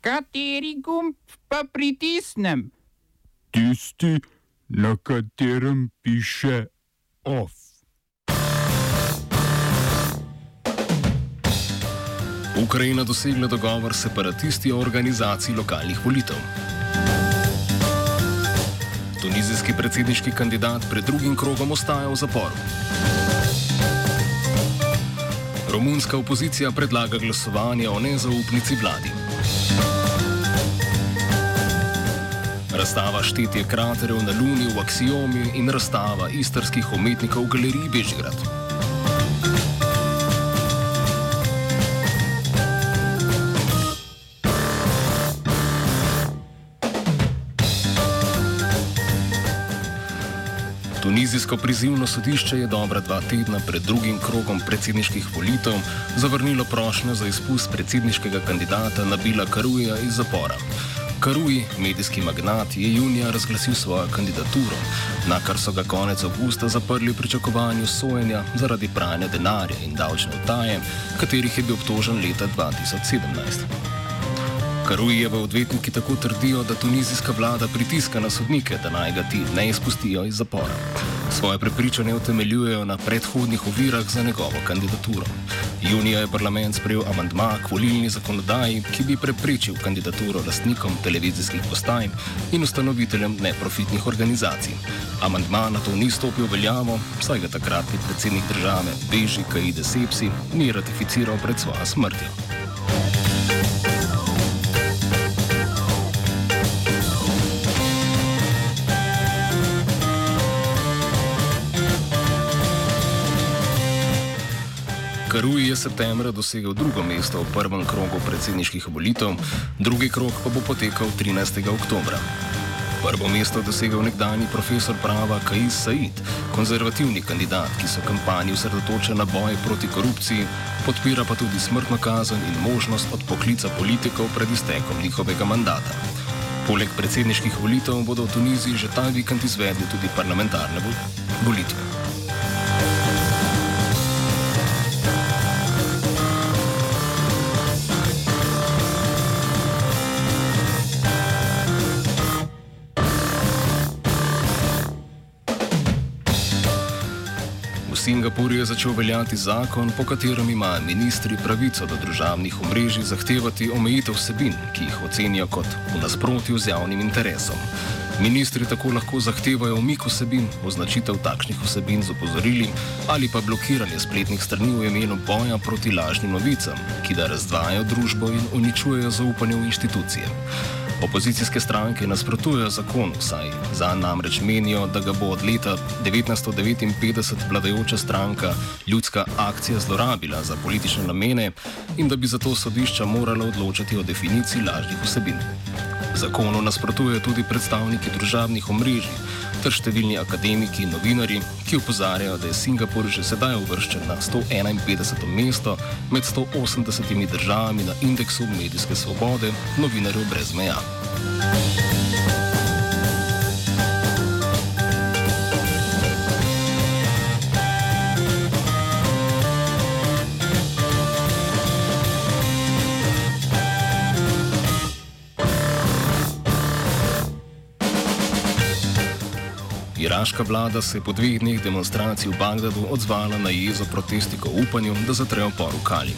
Kateri gumb pa pritisnem? Tisti, na katerem piše OF. Ukrajina dosegla dogovor s separatisti o organizaciji lokalnih volitev. Tunizijski predsedniški kandidat pred drugim krogom ostaja v zaporu. Romunska opozicija predlaga glasovanje o nezaupnici vladi. Razstava štetje kraterjev na Luni v Axiomi in razstava istarskih umetnikov v galeriji Bežigrad. Tunizijsko prizivno sodišče je dobra dva tedna pred drugim krogom predsedniških volitev zavrnilo prošnjo za izpust predsedniškega kandidata Nabila Karuja iz zapora. Karuji, medijski magnat, je junija razglasil svojo kandidaturo, na kar so ga konec avgusta zaprli v pričakovanju sojenja zaradi pranja denarja in davčne utaje, katerih je bil obtožen leta 2017. Karujeve odvetniki tako trdijo, da tunizijska vlada pritiska na sodnike, da naj ga ti ne izpustijo iz zapora. Svoje prepričanje utemeljujejo na predhodnih ovirah za njegovo kandidaturo. Junija je parlament sprejel amandma k volilni zakonodaji, ki bi preprečil kandidaturo lastnikom televizijskih postaj in ustanoviteljem neprofitnih organizacij. Amandma na to ni stopil veljavo, saj ga takratni predsednik države Beži Kaide Sepsi ni ratificiral pred svojo smrtjo. Karuji je septembra dosegel drugo mesto v prvem krogu predsedniških volitev, drugi krog pa bo potekal 13. oktober. Prvo mesto je dosegel nekdani profesor prava Kajis Said, konzervativni kandidat, ki so kampanji osredotočen na boj proti korupciji, podpira pa tudi smrtno kazen in možnost odpoklica politikov pred iztekom njihovega mandata. Poleg predsedniških volitev bodo v Tuniziji že ta vikend izvedli tudi parlamentarne volitve. Singapurju je začel veljati zakon, po katerem imajo ministri pravico do državnih omrežij zahtevati omejitev vsebin, ki jih ocenijo kot v nasprotju z javnim interesom. Ministri tako lahko zahtevajo umik vsebin, označitev takšnih vsebin z opozorili ali pa blokiranje spletnih strani v imenu boja proti lažnim novicam, ki da razdvajajo družbo in uničujejo zaupanje v institucije. Opozicijske stranke nasprotujejo zakonu, saj za namreč menijo, da ga bo od leta 1959 vladajoča stranka ljudska akcija zlorabila za politične namene in da bi zato sodišča morala odločati o definiciji lažnih vsebin. Zakonu nasprotujejo tudi predstavniki družabnih omrežij ter številni akademiki in novinari, ki upozarjajo, da je Singapur že sedaj uvrščen na 151. mesto med 180 državami na indeksu medijske svobode novinarjev brez meja. Iraška vlada se je po dveh dneh demonstracij v Bagdadu odzvala na jezo protestnikov v upanju, da zatrejo por v Kali.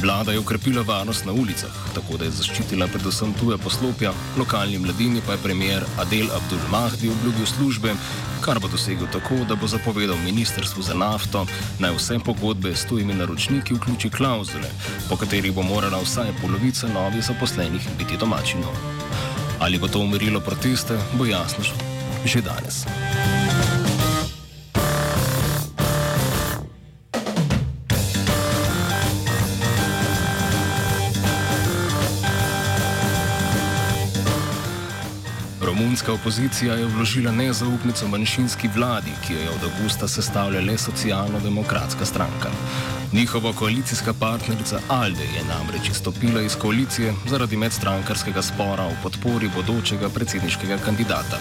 Vlada je ukrepila varnost na ulicah, tako da je zaščitila predvsem tuje poslopja, lokalni mladini pa je premier Adel Abdul Mahdi obljubil službe, kar bo dosegel tako, da bo zapovedal Ministrstvu za nafto naj vse pogodbe s tujimi naročniki vključi klauzule, po katerih bo morala vsaj polovica novih zaposlenih biti domačino. Ali bo to umirilo proteste, bo jasno že danes. Romunska opozicija je vložila nezaupnico manjšinski vladi, ki jo je od avgusta sestavljala le socialno-demokratska stranka. Njihova koalicijska partnerica Alde je namreč izstopila iz koalicije zaradi medstrankarskega spora o podpori bodočega predsedniškega kandidata.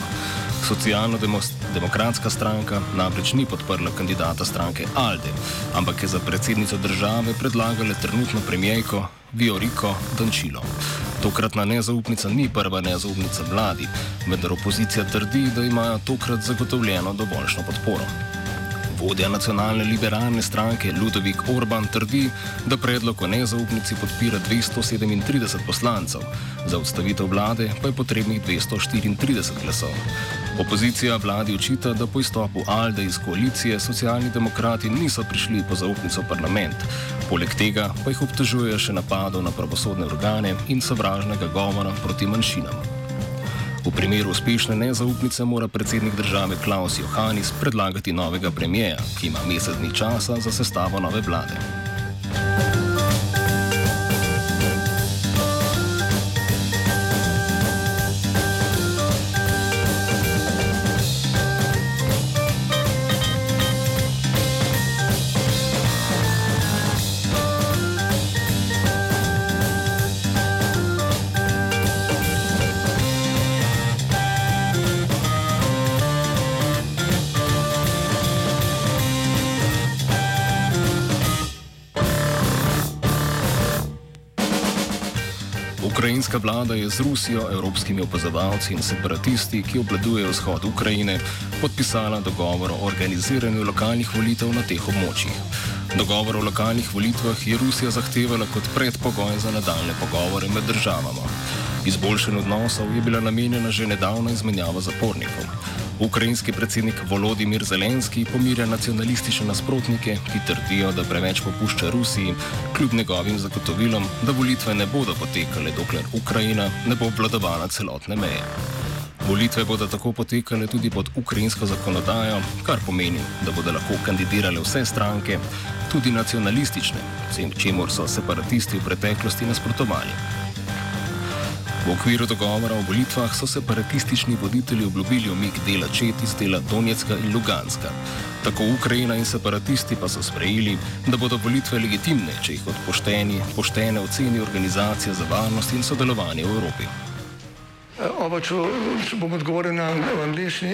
Socialno-demokratska stranka namreč ni podprla kandidata stranke Alde, ampak je za predsednico države predlagala trenutno premijejko Vioriko Dančilo. Tokratna nezaupnica ni prva nezaupnica vladi, vendar opozicija trdi, da imajo tokrat zagotovljeno dovoljšno podporo. Vodja nacionalne liberalne stranke Ludovik Orban trdi, da predlog o nezaupnici podpira 237 poslancev, za odstavitev vlade pa je potrebnih 234 glasov. Opozicija vladi očita, da po izstopu Alde iz koalicije socialni demokrati niso prišli po zaupnico v parlament, poleg tega pa jih obtožujejo še napadov na pravosodne organe in sovražnega govora proti manjšinam. V primeru uspešne nezaupnice mora predsednik države Klaus Johannis predlagati novega premijeja, ki ima mesec dni časa za sestavo nove vlade. Ukrajinska vlada je z Rusijo, evropskimi opazovalci in separatisti, ki obvladujejo vzhod Ukrajine, podpisala dogovor o organiziranju lokalnih volitev na teh območjih. Dogovor o lokalnih volitvah je Rusija zahtevala kot predpogoj za nadaljne pogovore med državama. Izboljšanju odnosov je bila namenjena že nedavna izmenjava zapornikov. Ukrajinski predsednik Volodimir Zelenski pomirja nacionalistične nasprotnike, ki trdijo, da preveč popušča Rusiji, kljub njegovim zagotovilom, da volitve ne bodo potekale, dokler Ukrajina ne bo obvladovala celotne meje. Volitve bodo tako potekale tudi pod ukrajinsko zakonodajo, kar pomeni, da bodo lahko kandidirale vse stranke, tudi nacionalistične, vsem čemur so separatisti v preteklosti nasprotovali. V okviru dogovora o volitvah so separatistični voditelji obljubili omik dela čet iz dela Donetska in Luganska. Tako Ukrajina in separatisti pa so sprejeli, da bodo volitve legitimne, če jih od pošteni, poštene oceni Organizacija za varnost in sodelovanje v Evropi. Oba, če bom odgovoril na angliški.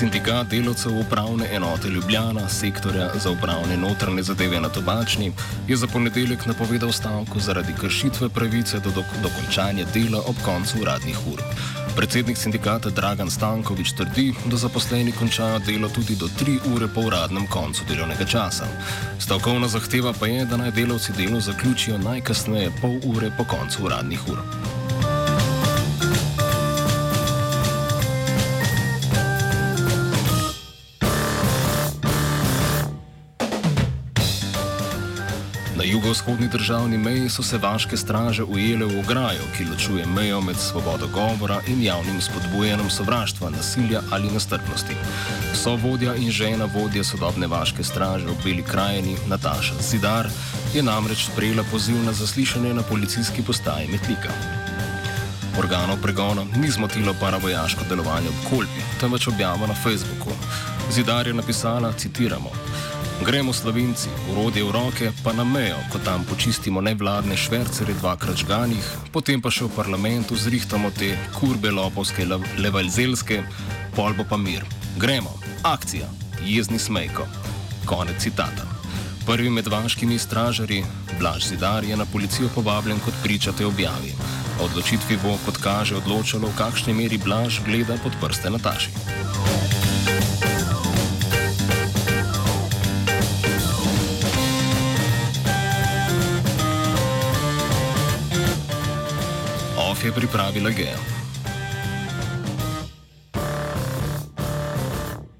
Sindikat delavcev upravne enote Ljubljana, sektorja za upravne notranje zadeve na Tobačni, je za ponedeljek napovedal stavko zaradi kršitve pravice do dokončanja dela ob koncu uradnih ur. Predsednik sindikata Dragan Stankovič trdi, da zaposleni končajo delo tudi do 3 ure po uradnem koncu delovnega časa. Stavkovna zahteva pa je, da naj delavci delo zaključijo najkasneje pol ure po koncu uradnih ur. Na jugovzhodni državni meji so se vaške straže ujele v ograjo, ki ločuje mejo med svobodo govora in javnim spodbujanjem sovraštva, nasilja ali nestrpnosti. So vodja in žena vodje sodobne vaške straže v Beli krajini, Nataša Zidar, je namreč sprejela poziv na zaslišanje na policijski postaji Metlika. Organov pregona ni zmotilo paravojaško delovanje ob Kolpi, temveč objava na Facebooku. Zidar je napisala, citiramo. Gremo slovenci, urodje v roke, pa na mejo, ko tam počistimo nevladne švercere dvakrat žganih, potem pa še v parlamentu zrihtamo te kurbe lopovske levalzelske, pol bo pa mir. Gremo, akcija, jezni smejko. Konec citata. Prvi med vaškimi stražarji, Blaž Zidar, je na policijo povabljen kot pričate objavi. Odločitvi bo, kot kaže, odločalo, v kakšni meri Blaž gleda pod prste Nataši. Je pripravila Gea.